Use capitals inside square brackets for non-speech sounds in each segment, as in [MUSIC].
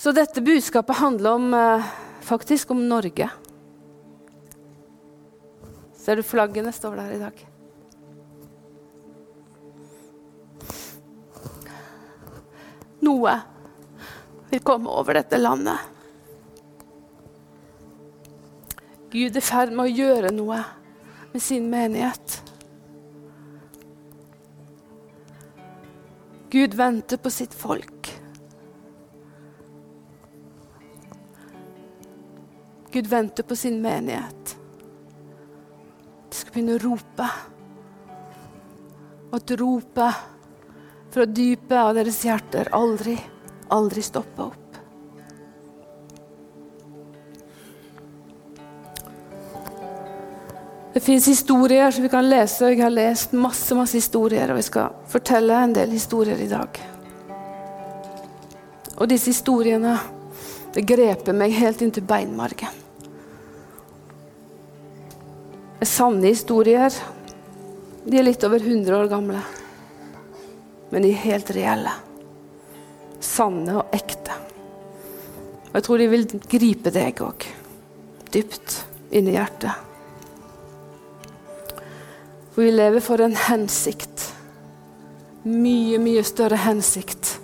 Så dette budskapet handler om, eh, faktisk om Norge. Ser du flaggene står der i dag? Noe vil komme over dette landet. Gud er i ferd med å gjøre noe med sin menighet. Gud venter på sitt folk. Gud venter på sin menighet. De skal begynne å rope. Og at ropet fra dypet av deres hjerter aldri, aldri stopper opp. Det fins historier som vi kan lese. og Jeg har lest masse masse historier, og jeg skal fortelle en del historier i dag. Og disse historiene det greper meg helt inntil beinmargen. Sanne historier. De er litt over 100 år gamle. Men de er helt reelle. Sanne og ekte. Og jeg tror de vil gripe deg òg. Dypt inni hjertet. For vi lever for en hensikt. Mye, mye større hensikt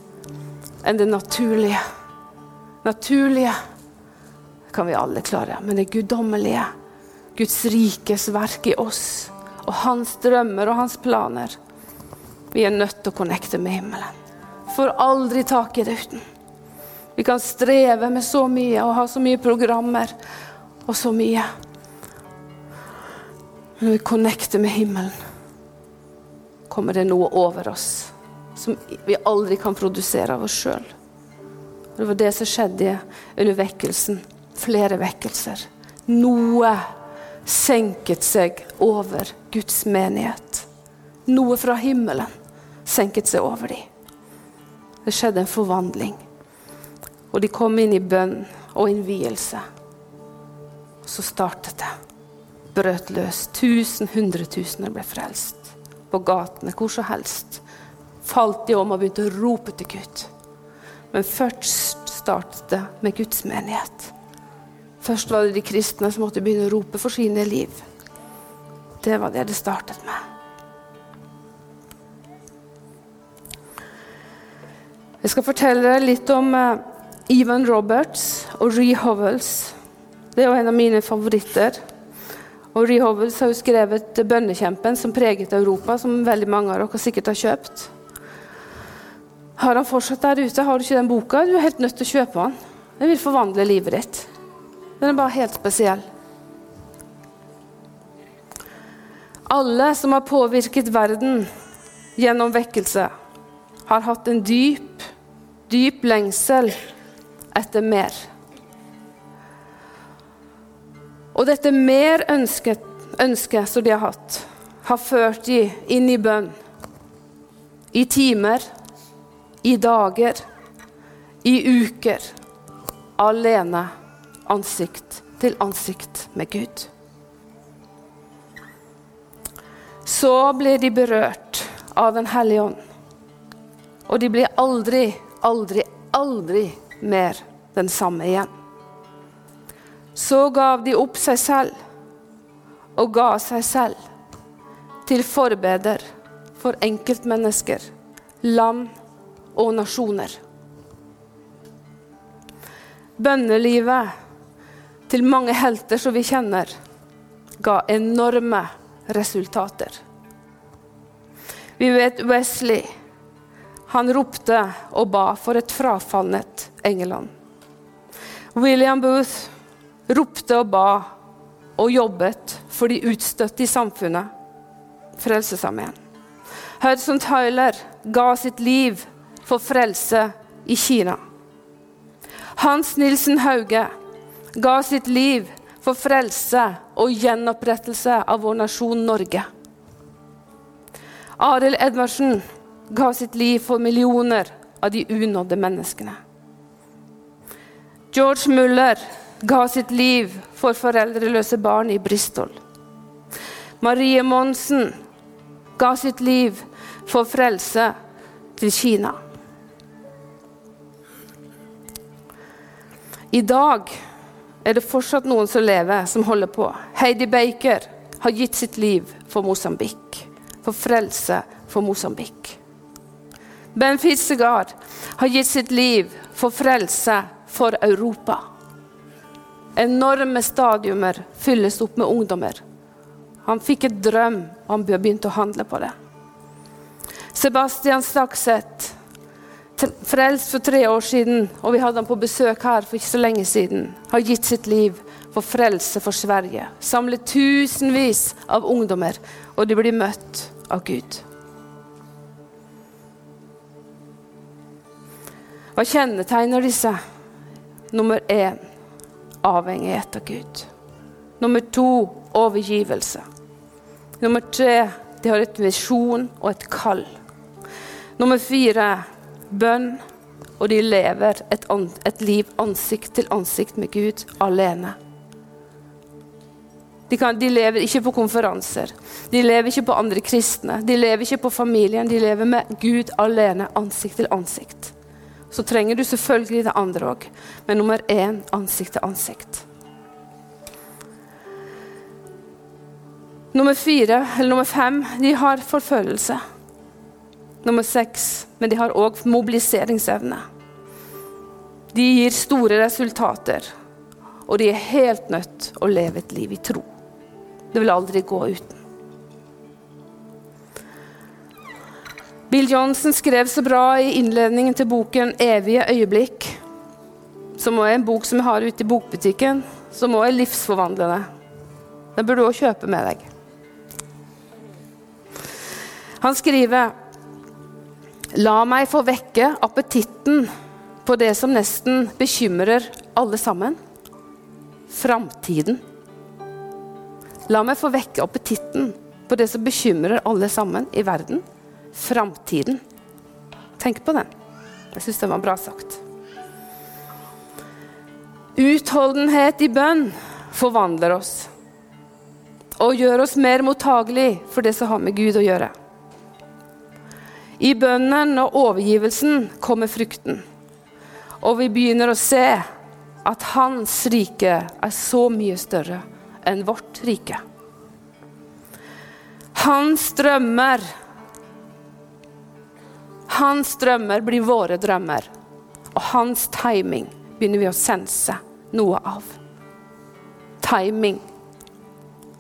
enn det naturlige. Naturlige kan vi alle klare, men det guddommelige, Guds rikes verk i oss, og hans drømmer og hans planer Vi er nødt til å connecte med himmelen. Får aldri tak i det uten. Vi kan streve med så mye og ha så mye programmer og så mye. Men når vi connecter med himmelen, kommer det noe over oss som vi aldri kan produsere av oss sjøl. Det var det som skjedde under vekkelsen. Flere vekkelser. Noe senket seg over Guds menighet. Noe fra himmelen senket seg over dem. Det skjedde en forvandling. Og de kom inn i bønn og innvielse. Og så startet det brøt løs. Tusen, hundretusener ble frelst. På gatene, hvor som helst. Falt de om og begynte å rope til Gud. Men først startet det med Guds menighet. Først var det de kristne som måtte begynne å rope for sine liv. Det var det det startet med. Jeg skal fortelle litt om uh, Ivan Roberts og Ree Hovels. Det er jo en av mine favoritter. Og Ree Hovels har jo skrevet 'Bønnekjempen', som preget Europa, som veldig mange av dere sikkert har kjøpt. Har han fortsatt der ute? Har du ikke den boka? Du er helt nødt til å kjøpe den. Den vil forvandle livet ditt. Den er bare helt spesiell. Alle som har påvirket verden gjennom vekkelse, har hatt en dyp, dyp lengsel etter mer. Og dette mer ønsket, ønsket som de har hatt, har ført de inn i bønn. I timer, i dager, i uker. Alene, ansikt til ansikt med Gud. Så blir de berørt av Den hellige ånd. Og de blir aldri, aldri, aldri mer den samme igjen. Så gav de opp seg selv og ga seg selv til forbeder for enkeltmennesker, land og nasjoner. Bønnelivet til mange helter som vi kjenner, ga enorme resultater. Vi vet Wesley. Han ropte og ba for et frafallet England. William Booth ropte og ba og jobbet for de utstøtte i samfunnet. Frelsesarmeen. Hudson Tyler ga sitt liv for frelse i Kina. Hans Nilsen Hauge ga sitt liv for frelse og gjenopprettelse av vår nasjon Norge. Arild Edvardsen ga sitt liv for millioner av de unådde menneskene. George Muller ga sitt liv for foreldreløse barn i Bristol. Marie Monsen ga sitt liv for frelse til Kina. I dag er det fortsatt noen som lever, som holder på. Heidi Baker har gitt sitt liv for Mosambik, for frelse for Mosambik. Ben Fitzegard har gitt sitt liv for frelse for Europa. Enorme stadiumer fylles opp med ungdommer. Han fikk et drøm, og han begynte å handle på det. Sebastian Stakseth, frelst for tre år siden, og vi hadde han på besøk her for ikke så lenge siden, har gitt sitt liv for frelse for Sverige. Samlet tusenvis av ungdommer, og de blir møtt av Gud. Hva kjennetegner disse? Nummer én avhengighet av Gud. Nummer to overgivelse. Nummer tre de har et visjon og et kall. Nummer fire bønn. Og de lever et, et liv ansikt til ansikt med Gud alene. De, kan, de, lever ikke på konferanser, de lever ikke på andre kristne, de lever ikke på familien. De lever med Gud alene, ansikt til ansikt. Så trenger du selvfølgelig det andre òg, men nummer én ansikt til ansikt. Nummer fire, eller nummer fem, de har forfølgelse. Nummer seks, men de har òg mobiliseringsevne. De gir store resultater, og de er helt nødt å leve et liv i tro. Det vil aldri gå uten. Bill Johnson skrev så bra i innledningen til boken 'Evige øyeblikk', som er en bok som jeg har ute i bokbutikken, som også er livsforvandlende. Den burde du òg kjøpe med deg. Han skriver La meg få vekke appetitten på det som nesten bekymrer alle sammen framtiden. La meg få vekke appetitten på det som bekymrer alle sammen i verden. Framtiden. Tenk på den. Jeg syns den var bra sagt. Utholdenhet i bønn forvandler oss og gjør oss mer mottagelig for det som har med Gud å gjøre. I bønnen og overgivelsen kommer frukten, og vi begynner å se at Hans rike er så mye større enn vårt rike. Hans drømmer Hans drømmer blir våre drømmer. Og hans timing begynner vi å sense noe av. Timing.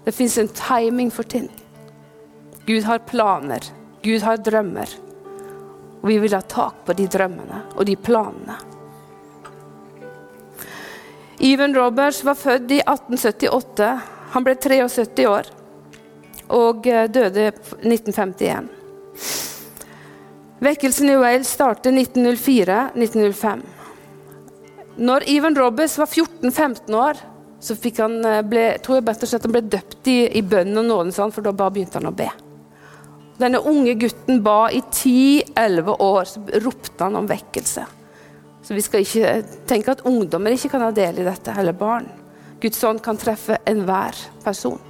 Det fins en timing for ting. Gud har planer. Gud har drømmer. Og vi vil ha tak på de drømmene og de planene. Even Roberts var født i 1878. Han ble 73 år og eh, døde 1951. Vekkelsen i Wales startet 1904-1905. Når Even Roberts var 14-15 år, så fikk han eh, ble, tror jeg han ble døpt i, i bønn og nåden, for da bare begynte han å be. Denne unge gutten ba i 10-11 år, så ropte han om vekkelse. Så vi skal ikke tenke at ungdommer ikke kan ha del i dette, eller barn. Guds ånd kan treffe enhver person.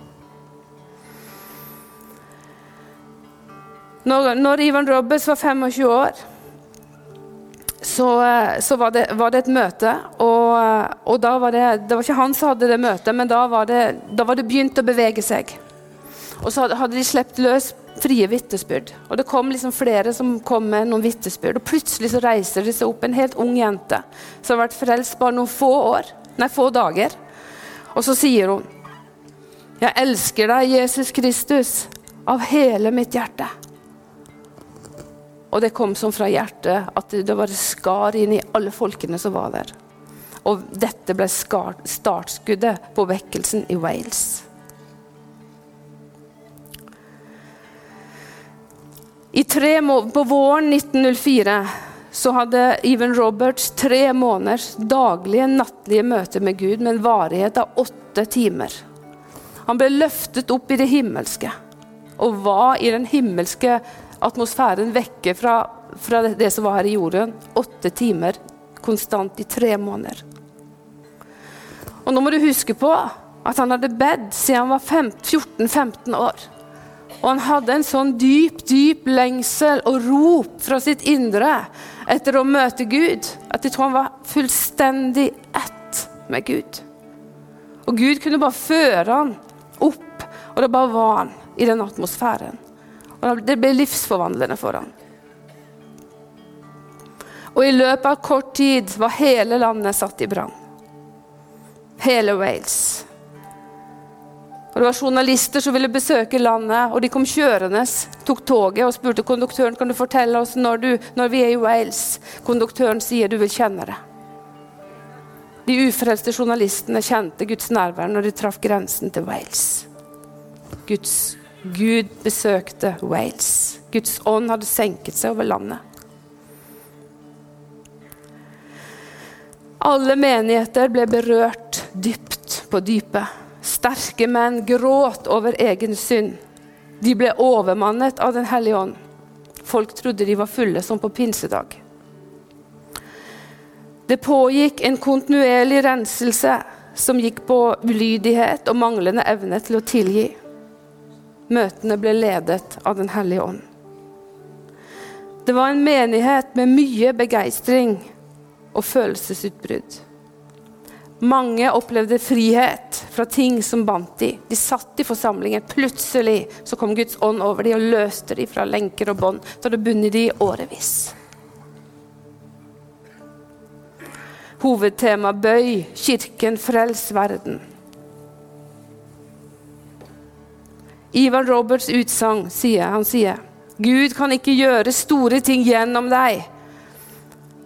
Når, når Ivan Roberts var 25 år, så, så var, det, var, det, et møte. Og, og da var det, det var ikke han som hadde det møtet, men da var det, da var det begynt å bevege seg. Og så hadde de sluppet løs frie vitnesbyrd. Og det kom liksom flere som kom med noen vitnesbyrd. Og plutselig så reiser det seg opp en helt ung jente som har vært frelst bare noen få år, nei, få dager. Og så sier hun, 'Jeg elsker deg, Jesus Kristus, av hele mitt hjerte'. Og det kom sånn fra hjertet at det bare skar inn i alle folkene som var der. Og dette ble startskuddet på vekkelsen i Wales. I tre på våren 1904 så hadde Even Roberts tre måneders daglige nattlige møter med Gud med en varighet av åtte timer. Han ble løftet opp i det himmelske og var i den himmelske atmosfæren vekke fra, fra det som var her i jorden. Åtte timer konstant i tre måneder. Og nå må du huske på at han hadde bedt siden han var 14-15 år. Og han hadde en sånn dyp, dyp lengsel og rop fra sitt indre etter å møte Gud, At de tror han var fullstendig ett med Gud. Og Gud kunne bare føre han opp, og det bare var han i den atmosfæren. Og Det ble livsforvandlende for han. Og i løpet av kort tid var hele landet satt i brann. Hele Wales. Og Det var journalister som ville besøke landet, og de kom kjørende, tok toget og spurte konduktøren kan du fortelle oss når, du, når vi er i Wales. Konduktøren sier du vil kjenne det. De ufrelste journalistene kjente Guds nærvær når de traff grensen til Wales. Guds, Gud besøkte Wales. Guds ånd hadde senket seg over landet. Alle menigheter ble berørt dypt på dypet. Sterke menn gråt over egen synd. De ble overmannet av Den hellige ånd. Folk trodde de var fulle som på pinsedag. Det pågikk en kontinuerlig renselse som gikk på ulydighet og manglende evne til å tilgi. Møtene ble ledet av Den hellige ånd. Det var en menighet med mye begeistring og følelsesutbrudd. Mange opplevde frihet fra ting som bandt de. De satt i forsamlingen. Plutselig så kom Guds ånd over dem og løste dem fra lenker og bånd. Så hadde bundet dem i årevis. Hovedtema bøy, kirken, frels verden. Ivan Roberts utsagn sier han sier Gud kan ikke gjøre store ting gjennom deg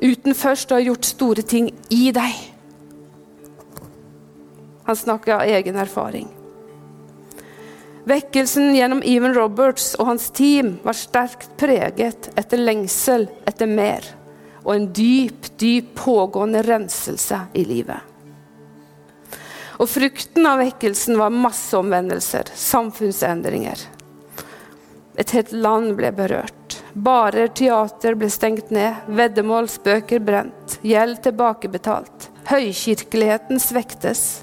uten først å ha gjort store ting i deg. Han snakker av egen erfaring. Vekkelsen gjennom Even Roberts og hans team var sterkt preget etter lengsel etter mer og en dyp, dyp pågående renselse i livet. Og frukten av vekkelsen var masseomvendelser, samfunnsendringer. Et helt land ble berørt. Barer, teater ble stengt ned, veddemål, spøker brent, gjeld tilbakebetalt. Høykirkeligheten svektes.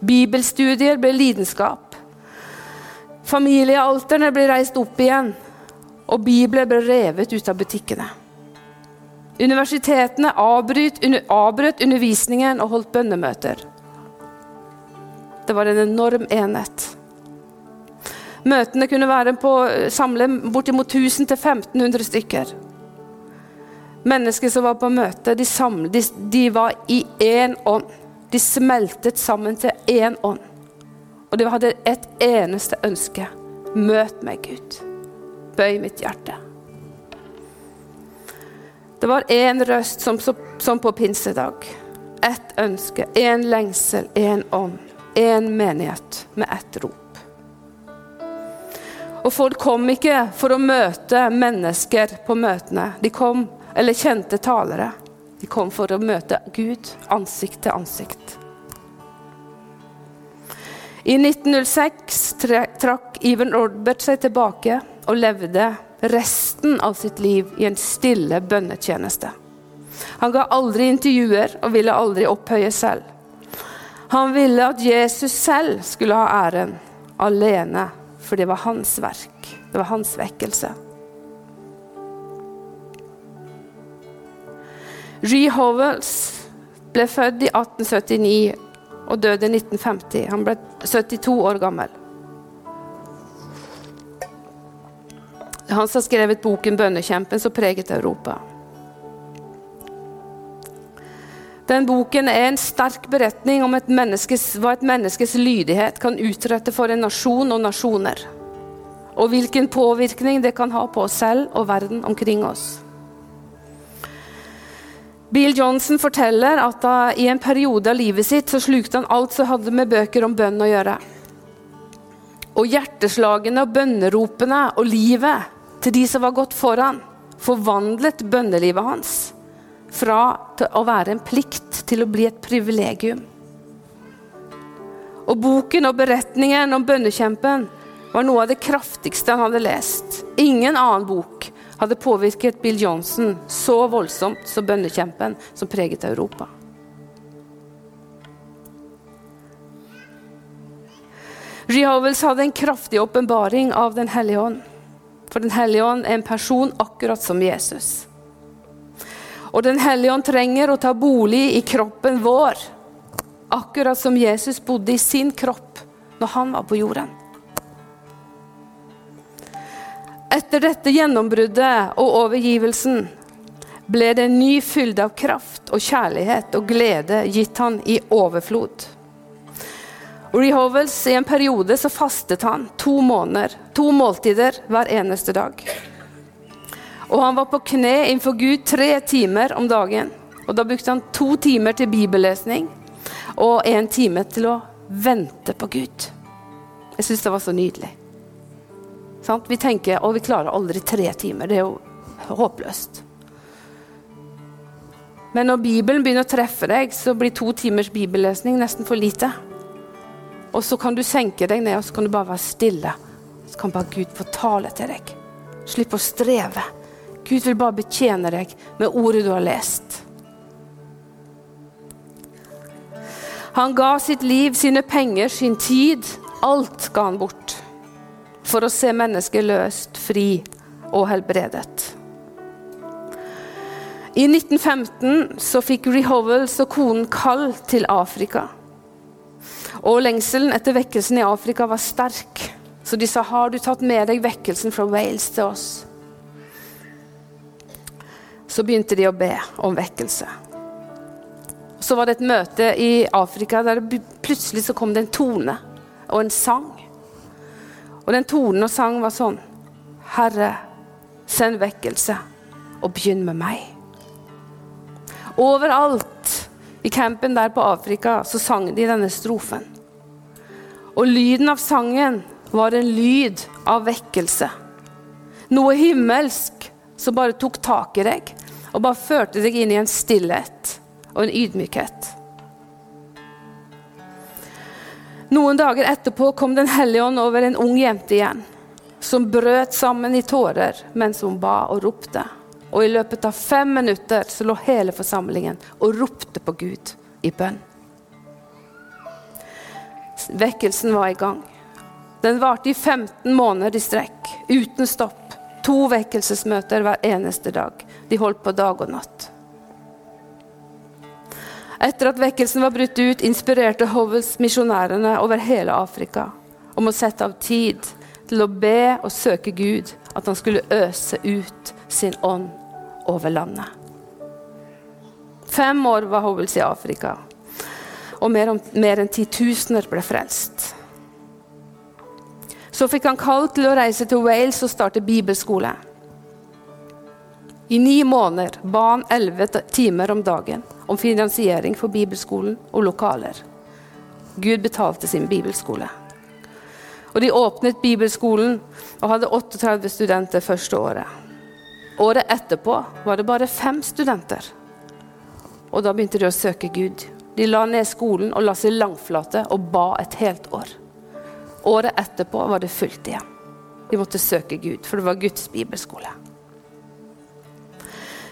Bibelstudier ble lidenskap. Familiealterne ble reist opp igjen, og bibler ble revet ut av butikkene. Universitetene avbrøt undervisningen og holdt bønnemøter. Det var en enorm enhet. Møtene kunne være på, samle bortimot 1000-1500 stykker. Mennesker som var på møte, de, samlet, de, de var i én ånd. De smeltet sammen til én ånd. Og de hadde et eneste ønske. Møt meg, Gud. Bøy mitt hjerte. Det var én røst som, som på pinsedag. Ett ønske, én lengsel, én ånd. Én menighet med ett rop. Og folk kom ikke for å møte mennesker på møtene. De kom, eller kjente talere. De kom for å møte Gud ansikt til ansikt. I 1906 trakk Ivan Orbert seg tilbake og levde resten av sitt liv i en stille bønnetjeneste. Han ga aldri intervjuer og ville aldri opphøye selv. Han ville at Jesus selv skulle ha æren, alene, for det var hans verk. Det var hans vekkelse. Ree Howells ble født i 1879 og døde i 1950. Han ble 72 år gammel. Han som har skrevet boken 'Bønnekjempen', som preget Europa. Den boken er en sterk beretning om et hva et menneskes lydighet kan utrette for en nasjon og nasjoner. Og hvilken påvirkning det kan ha på oss selv og verden omkring oss. Bill Johnson forteller at da, i en periode av livet sitt så slukte han alt som hadde med bøker om bønn å gjøre. Og hjerteslagene og bønneropene og livet til de som var gått foran, forvandlet bønnelivet hans fra å være en plikt til å bli et privilegium. Og boken og beretningen om bønnekjempen var noe av det kraftigste han hadde lest. Ingen annen bok hadde påvirket Bill Johnson så voldsomt som bønnekjempen som preget Europa. Rehovels hadde en kraftig åpenbaring av Den hellige ånd. For Den hellige ånd er en person akkurat som Jesus. Og Den hellige ånd trenger å ta bolig i kroppen vår, akkurat som Jesus bodde i sin kropp når han var på jorden. Etter dette gjennombruddet og overgivelsen ble det en ny fylde av kraft og kjærlighet og glede gitt han i overflod. Rehovels, I en periode så fastet han to måneder, to måltider hver eneste dag. Og han var på kne innenfor Gud tre timer om dagen. Og Da brukte han to timer til bibellesning og en time til å vente på Gud. Jeg syns det var så nydelig. Sant? Vi tenker at vi klarer aldri tre timer. Det er jo håpløst. Men når Bibelen begynner å treffe deg, så blir to timers bibellesning nesten for lite. Og så kan du senke deg ned og så kan du bare være stille. Så kan bare Gud få tale til deg. Slipp å streve. Gud vil bare betjene deg med ordet du har lest. Han ga sitt liv, sine penger, sin tid. Alt ga han bort for å se mennesker løst, fri og helbredet. I 1915 så fikk Rehovels og konen kall til Afrika. Og lengselen etter vekkelsen i Afrika var sterk. Så de sa har du tatt med deg vekkelsen fra Wales til oss? Så begynte de å be om vekkelse. Så var det et møte i Afrika der plutselig så kom det en tone og en sang. Og den tonen og sangen var sånn Herre, send vekkelse, og begynn med meg. Overalt i campen der på Afrika så sang de denne strofen. Og lyden av sangen var en lyd av vekkelse. Noe himmelsk som bare tok tak i deg og bare førte deg inn i en stillhet og en ydmykhet. Noen dager etterpå kom Den hellige ånd over en ung jente igjen, som brøt sammen i tårer mens hun ba og ropte. Og i løpet av fem minutter så lå hele forsamlingen og ropte på Gud i bønn. Vekkelsen var i gang. Den varte i 15 måneder i strekk, uten stopp. To vekkelsesmøter hver eneste dag. De holdt på dag og natt. Etter at vekkelsen var brutt ut, inspirerte Hovels misjonærene over hele Afrika om å sette av tid til å be og søke Gud, at han skulle øse ut sin ånd over landet. Fem år var Hovels i Afrika, og mer, om, mer enn titusener ble frelst. Så fikk han kall til å reise til Wales og starte bibelskole. I ni måneder ba han elleve timer om dagen om finansiering for bibelskolen og lokaler. Gud betalte sin bibelskole. Og De åpnet bibelskolen og hadde 38 studenter første året. Året etterpå var det bare fem studenter. Og Da begynte de å søke Gud. De la ned skolen og la seg langflate og ba et helt år. Året etterpå var det fullt igjen. De måtte søke Gud, for det var Guds bibelskole.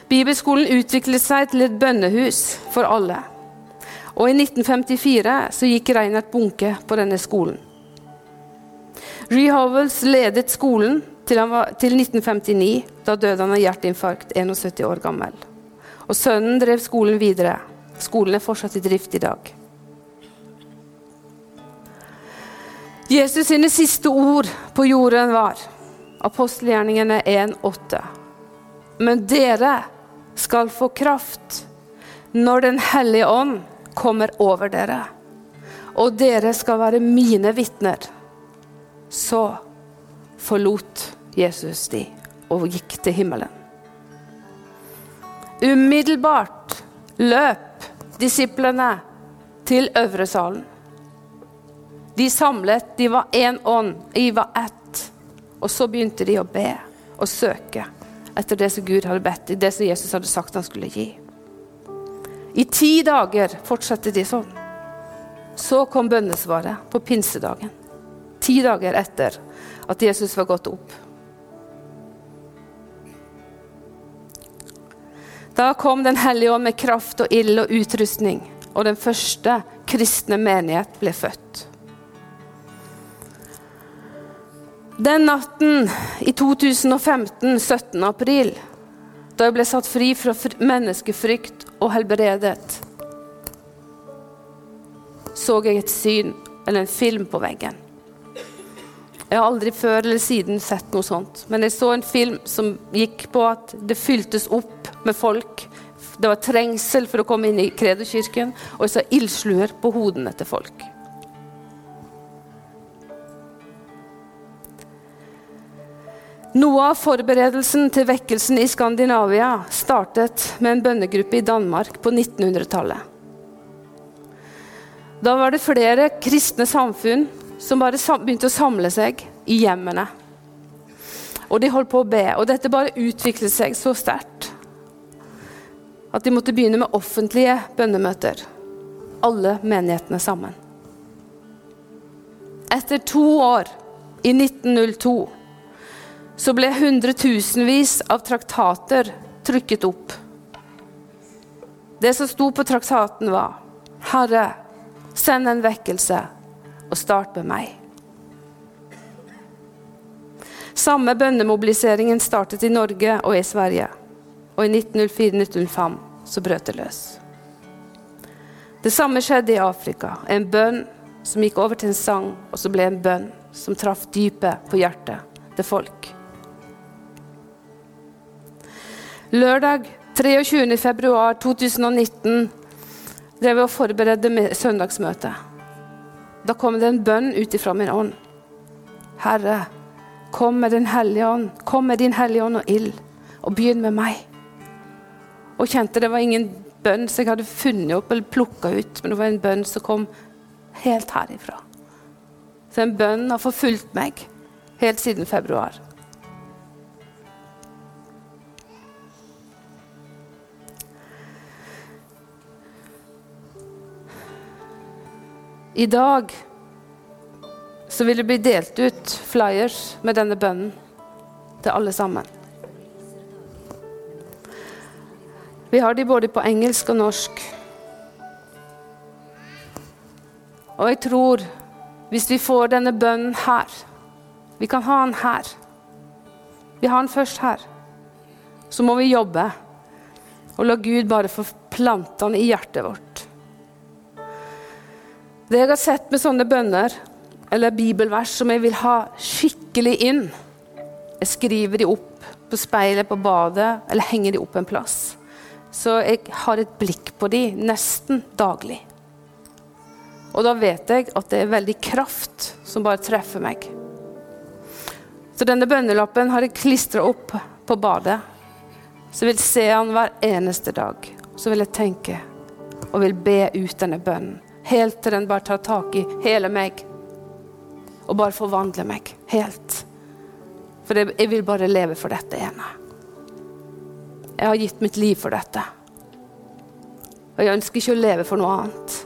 Bibelskolen utviklet seg til et bønnehus for alle. Og i 1954 så gikk Reinert Bunke på denne skolen. Ree Howells ledet skolen til, var, til 1959. Da døde han av hjerteinfarkt, 71 år gammel. Og sønnen drev skolen videre. Skolen er fortsatt i drift i dag. Jesus sine siste ord på jorden var apostelgjerningene 1,8. Men dere skal få kraft når Den hellige ånd kommer over dere. Og dere skal være mine vitner. Så forlot Jesus de og gikk til himmelen. Umiddelbart løp disiplene til øvresalen. De samlet, de var én ånd, de var ett. Og så begynte de å be og søke etter det som Gud hadde bedt, det som Jesus hadde sagt han skulle gi. I ti dager fortsatte de sånn. Så kom bønnesvaret på pinsedagen. Ti dager etter at Jesus var gått opp. Da kom Den hellige ånd med kraft og ild og utrustning, og den første kristne menighet ble født. Den natten i 2015, 17. april, Da jeg ble satt fri fra menneskefrykt og helbredet, så jeg et syn eller en film på veggen. Jeg har aldri før eller siden sett noe sånt. Men jeg så en film som gikk på at det fyltes opp med folk. Det var trengsel for å komme inn i Kredokirken, og jeg så ildsluer på hodene til folk. Noe av forberedelsen til vekkelsen i Skandinavia startet med en bønnegruppe i Danmark på 1900-tallet. Da var det flere kristne samfunn som bare begynte å samle seg i hjemmene. Og de holdt på å be. Og dette bare utviklet seg så sterkt at de måtte begynne med offentlige bønnemøter. Alle menighetene sammen. Etter to år, i 1902 så ble hundretusenvis av traktater trykket opp. Det som sto på traktaten, var Herre, send en vekkelse og start med meg. Samme bønnemobiliseringen startet i Norge og i Sverige. Og i 1904-1905 så brøt det løs. Det samme skjedde i Afrika. En bønn som gikk over til en sang, og så ble en bønn som traff dypet på hjertet til folk. Lørdag 23.2.2019 drev vi og forberedte søndagsmøtet. Da kom det en bønn ut ifra min ånd. Herre, kom med din hellige ånd. Kom med din hellige ånd og ild, og begynn med meg. Og kjente det var ingen bønn som jeg hadde funnet opp eller plukka ut, men det var en bønn som kom helt herifra. Så en bønn har forfulgt meg helt siden februar. I dag så vil det bli delt ut flyers med denne bønnen til alle sammen. Vi har de både på engelsk og norsk. Og jeg tror hvis vi får denne bønnen her Vi kan ha den her. Vi har den først her. Så må vi jobbe og la Gud bare få plante den i hjertet vårt. Det jeg har sett med sånne bønner, eller bibelvers som jeg vil ha skikkelig inn Jeg skriver de opp på speilet på badet, eller henger de opp en plass. Så jeg har et blikk på de nesten daglig. Og da vet jeg at det er veldig kraft som bare treffer meg. Så denne bønnelappen har jeg klistra opp på badet. Så jeg vil se han hver eneste dag. Så vil jeg tenke og vil be ut denne bønnen. Helt til den bare tar tak i hele meg. Og bare forvandler meg helt. For jeg vil bare leve for dette ene. Jeg har gitt mitt liv for dette. Og jeg ønsker ikke å leve for noe annet.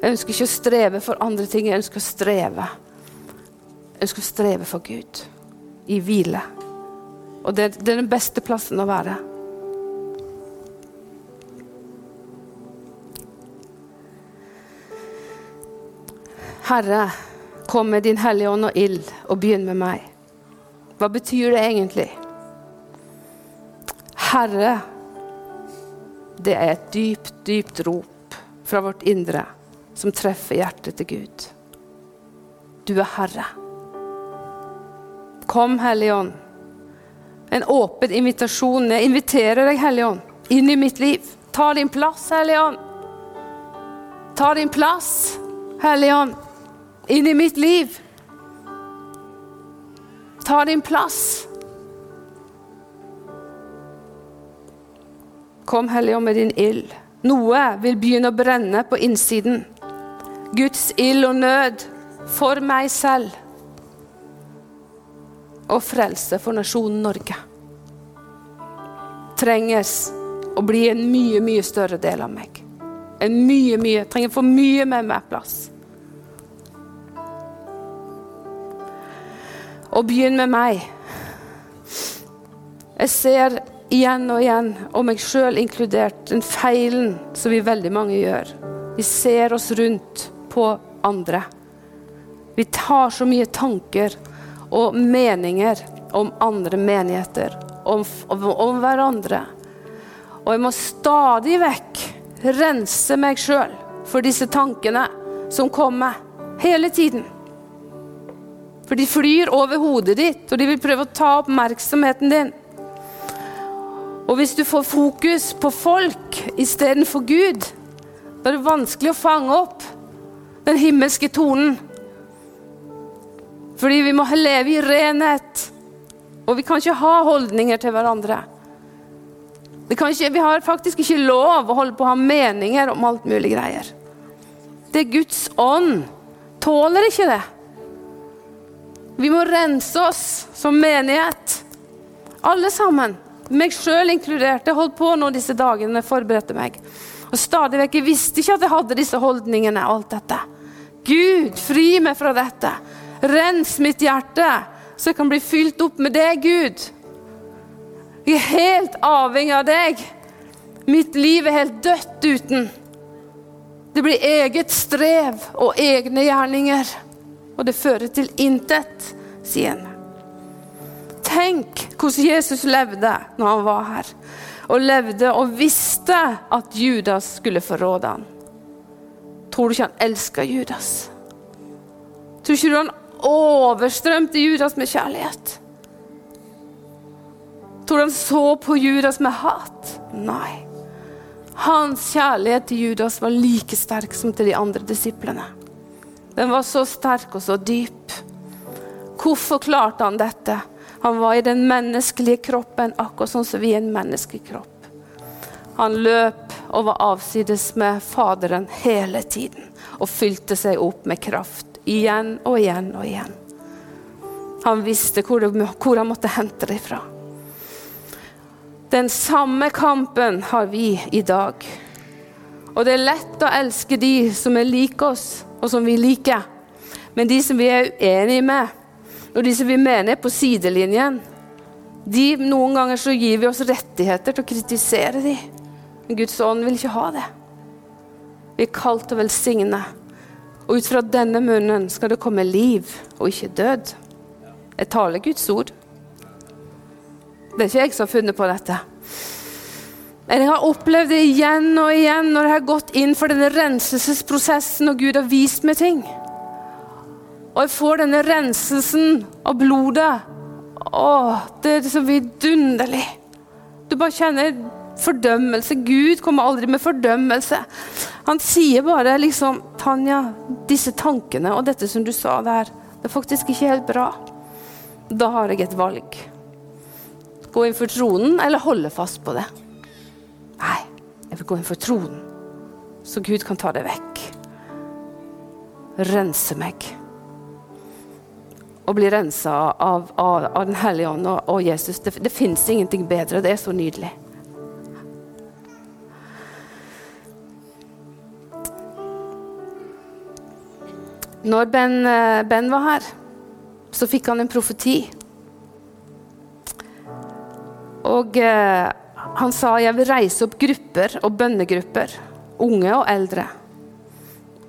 Jeg ønsker ikke å streve for andre ting. Jeg ønsker å streve. Jeg ønsker å streve for Gud. I hvile. Og det, det er den beste plassen å være. Herre, kom med din Hellige Ånd og ild, og begynn med meg. Hva betyr det egentlig? Herre, det er et dypt, dypt rop fra vårt indre som treffer hjertet til Gud. Du er Herre. Kom, Hellige Ånd. En åpen invitasjon. Jeg inviterer deg, Hellige Ånd, inn i mitt liv. Ta din plass, Hellige Ånd. Ta din plass, Hellige Ånd inn i mitt liv. Ta din plass. Kom, Hellige med din ild. Noe vil begynne å brenne på innsiden. Guds ild og nød for meg selv. Og frelse for nasjonen Norge. Trenges å bli en mye, mye større del av meg. En mye, mye, Trenger for mye meg plass. Og begynn med meg. Jeg ser igjen og igjen, og meg sjøl inkludert, den feilen som vi veldig mange gjør. Vi ser oss rundt på andre. Vi tar så mye tanker og meninger om andre menigheter om, om, om hverandre. Og jeg må stadig vekk rense meg sjøl for disse tankene som kommer hele tiden. For de flyr over hodet ditt, og de vil prøve å ta oppmerksomheten din. Og hvis du får fokus på folk istedenfor Gud, da er det vanskelig å fange opp den himmelske tonen. Fordi vi må leve i renhet. Og vi kan ikke ha holdninger til hverandre. Ikke, vi har faktisk ikke lov å holde på å ha meninger om alt mulig greier. Det er Guds ånd tåler ikke det. Vi må rense oss som menighet. Alle sammen. Meg sjøl inkludert. Jeg holdt på nå disse dagene jeg forberedte meg. Og stadig vekk, visste ikke at jeg hadde disse holdningene. alt dette. Gud, fri meg fra dette. Rens mitt hjerte, så jeg kan bli fylt opp med deg, Gud. Jeg er helt avhengig av deg. Mitt liv er helt dødt uten. Det blir eget strev og egne gjerninger. Og det fører til intet, sier han. Tenk hvordan Jesus levde når han var her. Og levde og visste at Judas skulle forråde ham. Tror du ikke han elska Judas? Tror ikke du han overstrømte Judas med kjærlighet? Tror du han så på Judas med hat? Nei. Hans kjærlighet til Judas var like sterk som til de andre disiplene. Den var så sterk og så dyp. Hvorfor klarte han dette? Han var i den menneskelige kroppen, akkurat sånn som vi er en menneskelig kropp. Han løp og var avsides med Faderen hele tiden og fylte seg opp med kraft igjen og igjen og igjen. Han visste hvor, det, hvor han måtte hente det ifra. Den samme kampen har vi i dag. Og det er lett å elske de som er like oss, og som vi liker. Men de som vi er uenige med, og de som vi mener er på sidelinjen, de, noen ganger så gir vi oss rettigheter til å kritisere de. Men Guds ånd vil ikke ha det. Vi er kalt til å velsigne. Og ut fra denne munnen skal det komme liv og ikke død. Jeg taler Guds ord. Det er ikke jeg som har funnet på dette. Jeg har opplevd det igjen og igjen når jeg har gått inn for denne renselsesprosessen og Gud har vist meg ting. Og jeg får denne renselsen av blodet. Å, det er så vidunderlig. Du bare kjenner fordømmelse. Gud kommer aldri med fordømmelse. Han sier bare liksom 'Tanja, disse tankene og dette som du sa der, det er faktisk ikke helt bra.' Da har jeg et valg gå inn for tronen eller holde fast på det? Nei, jeg vil gå inn for tronen, så Gud kan ta det vekk. Rense meg. Å bli rensa av, av, av, Den hellige ånd og, og Jesus, det, det fins ingenting bedre. Det er så nydelig. Når ben, eh, ben var her, så fikk han en profeti. Og eh, han sa jeg vil reise opp grupper og bønnegrupper, unge og eldre.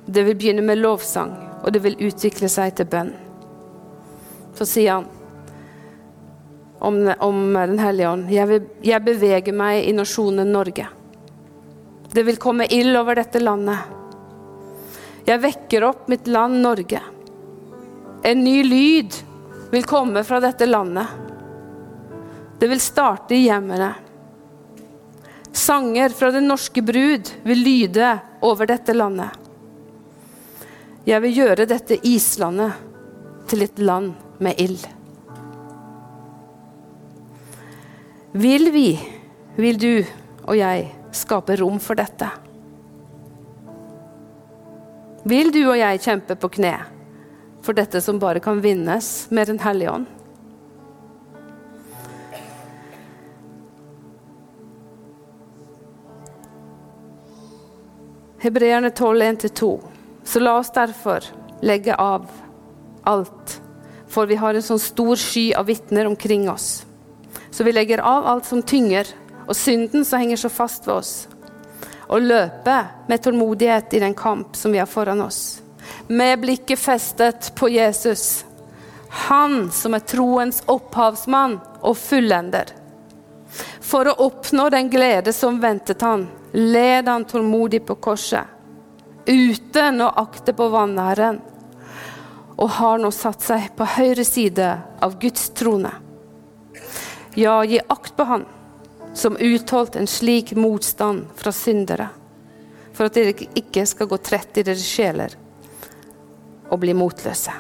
Det vil begynne med lovsang, og det vil utvikle seg til bønn. Så sier han om, om Den hellige ånd jeg, jeg beveger meg i nasjonen Norge. Det vil komme ild over dette landet. Jeg vekker opp mitt land Norge. En ny lyd vil komme fra dette landet. Det vil starte i hjemmene. Sanger fra den norske brud vil lyde over dette landet. Jeg vil gjøre dette islandet til et land med ild. Vil vi, vil du og jeg, skape rom for dette? Vil du og jeg kjempe på kne for dette som bare kan vinnes med Den hellige ånd? Hebreerne 12, 1-2. Så la oss derfor legge av alt, for vi har en sånn stor sky av vitner omkring oss. Så vi legger av alt som tynger, og synden som henger så fast ved oss, og løper med tålmodighet i den kamp som vi har foran oss. Med blikket festet på Jesus, han som er troens opphavsmann og fullender. For å oppnå den glede som ventet han, led han tålmodig på korset, uten å akte på vanæren, og har nå satt seg på høyre side av Guds trone. Ja, gi akt på han som utholdt en slik motstand fra syndere, for at dere ikke skal gå trett i deres sjeler og bli motløse.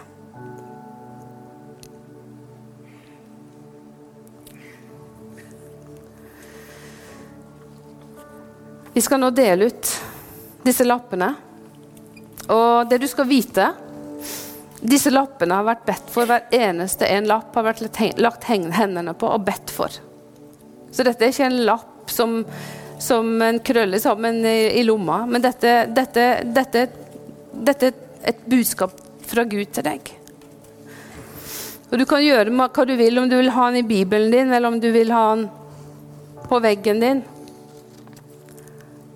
Vi skal nå dele ut disse lappene. Og det du skal vite Disse lappene har vært bedt for. Hver eneste en lapp har vært lagt hendene på og bedt for. Så dette er ikke en lapp som, som en krøller sammen i, i lomma, men dette, dette, dette, dette er et budskap fra Gud til deg. Og Du kan gjøre hva du vil, om du vil ha den i Bibelen din, eller om du vil ha den på veggen din.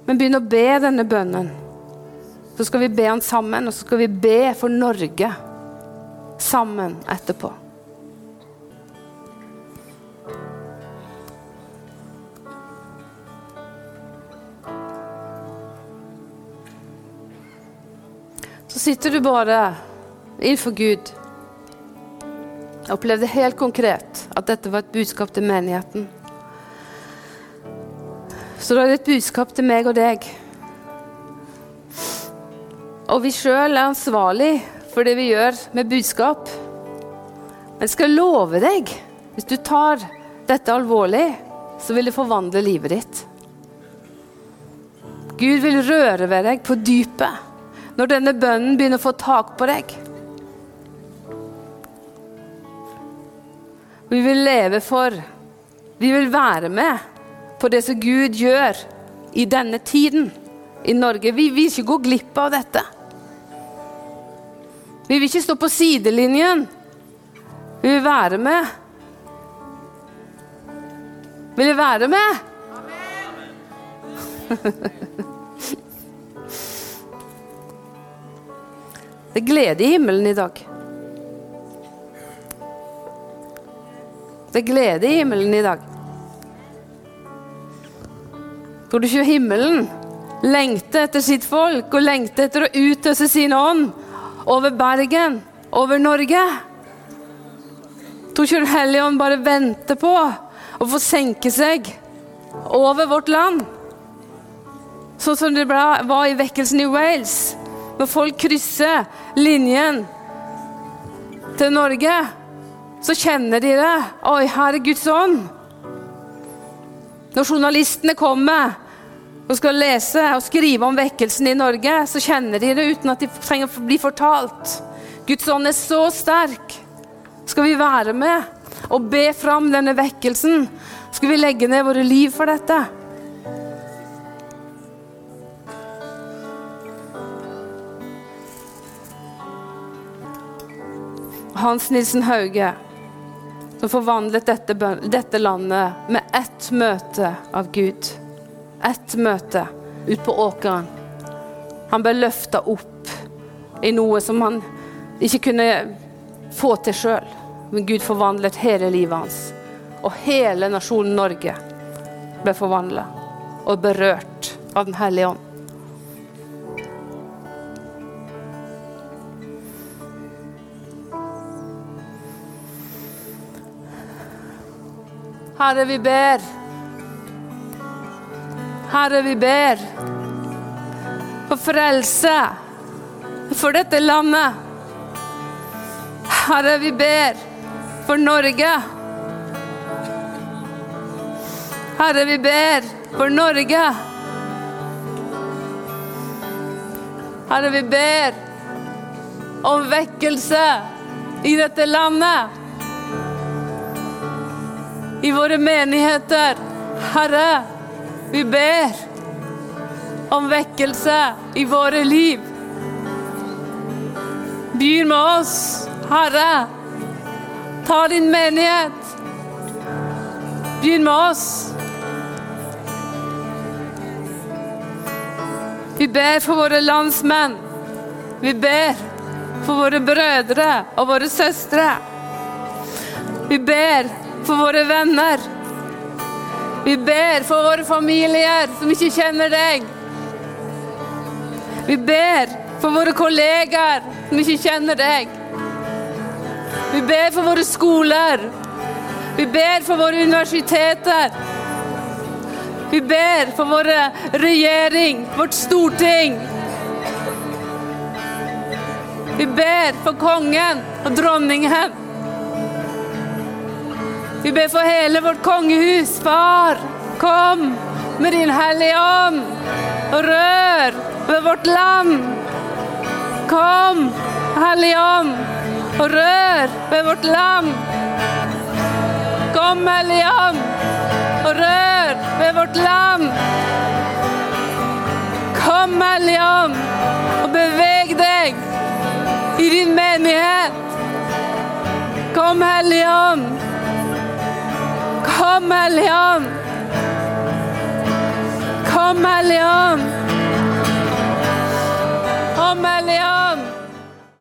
Men begynn å be denne bønnen. Så skal vi be han sammen, og så skal vi be for Norge sammen etterpå. Så sitter du bare innenfor Gud. Jeg opplevde helt konkret at dette var et budskap til menigheten. Så da er det et budskap til meg og deg. Og vi sjøl er ansvarlig for det vi gjør med budskap. Men jeg skal love deg, hvis du tar dette alvorlig, så vil det forvandle livet ditt. Gud vil røre ved deg på dypet når denne bønnen begynner å få tak på deg. Vi vil leve for, vi vil være med på det som Gud gjør i denne tiden i Norge. Vi vil ikke gå glipp av dette. Vi vil ikke stå på sidelinjen. Vi vil være med. Vil du være med? [LAUGHS] Det er glede i himmelen i dag. Det er glede i himmelen i dag. Tror du ikke himmelen lengter etter sitt folk og lengter etter å utøse sin ånd over Bergen, over Norge? Tror ikke Den hellige ånd bare venter på å få senke seg over vårt land? Sånn som det var i vekkelsen i Wales, når folk krysser linjen til Norge. Så kjenner de det. Oi, her er Guds ånd. Når journalistene kommer og skal lese og skrive om vekkelsen i Norge, så kjenner de det uten at de trenger å bli fortalt. Guds ånd er så sterk. Skal vi være med og be fram denne vekkelsen? Skal vi legge ned våre liv for dette? Hans Nilsen Hauge som forvandlet dette, dette landet med ett møte av Gud. Ett møte ut på åkeren. Han ble løfta opp i noe som han ikke kunne få til sjøl. Men Gud forvandlet hele livet hans. Og hele nasjonen Norge ble forvandla og berørt av Den hellige ånd. Herre, vi ber. Herre, vi ber for frelse for dette landet. Herre, vi ber for Norge. Herre, vi ber for Norge. Herre, vi ber om vekkelse i dette landet i våre menigheter. Herre, vi ber om vekkelse i våre liv. Begynn med oss, Herre. Ta din menighet. Begynn med oss. Vi ber for våre landsmenn. Vi ber for våre brødre og våre søstre. Vi ber for våre venner. Vi ber for våre familier som ikke kjenner deg. Vi ber for våre kollegaer som ikke kjenner deg. Vi ber for våre skoler. Vi ber for våre universiteter. Vi ber for våre regjering, vårt storting. Vi ber for kongen og dronningen. Vi ber for hele vårt kongehus. Far, kom med din Hellige Ånd og rør ved vårt land. Kom, Hellige Ånd, og rør ved vårt land. Kom, Hellige Ånd, og rør ved vårt land. Kom, Hellige Ånd, og beveg deg i din menighet. Kom, Hellige Ånd. Kom, Hellige Ånd. Kom, Hellige Ånd.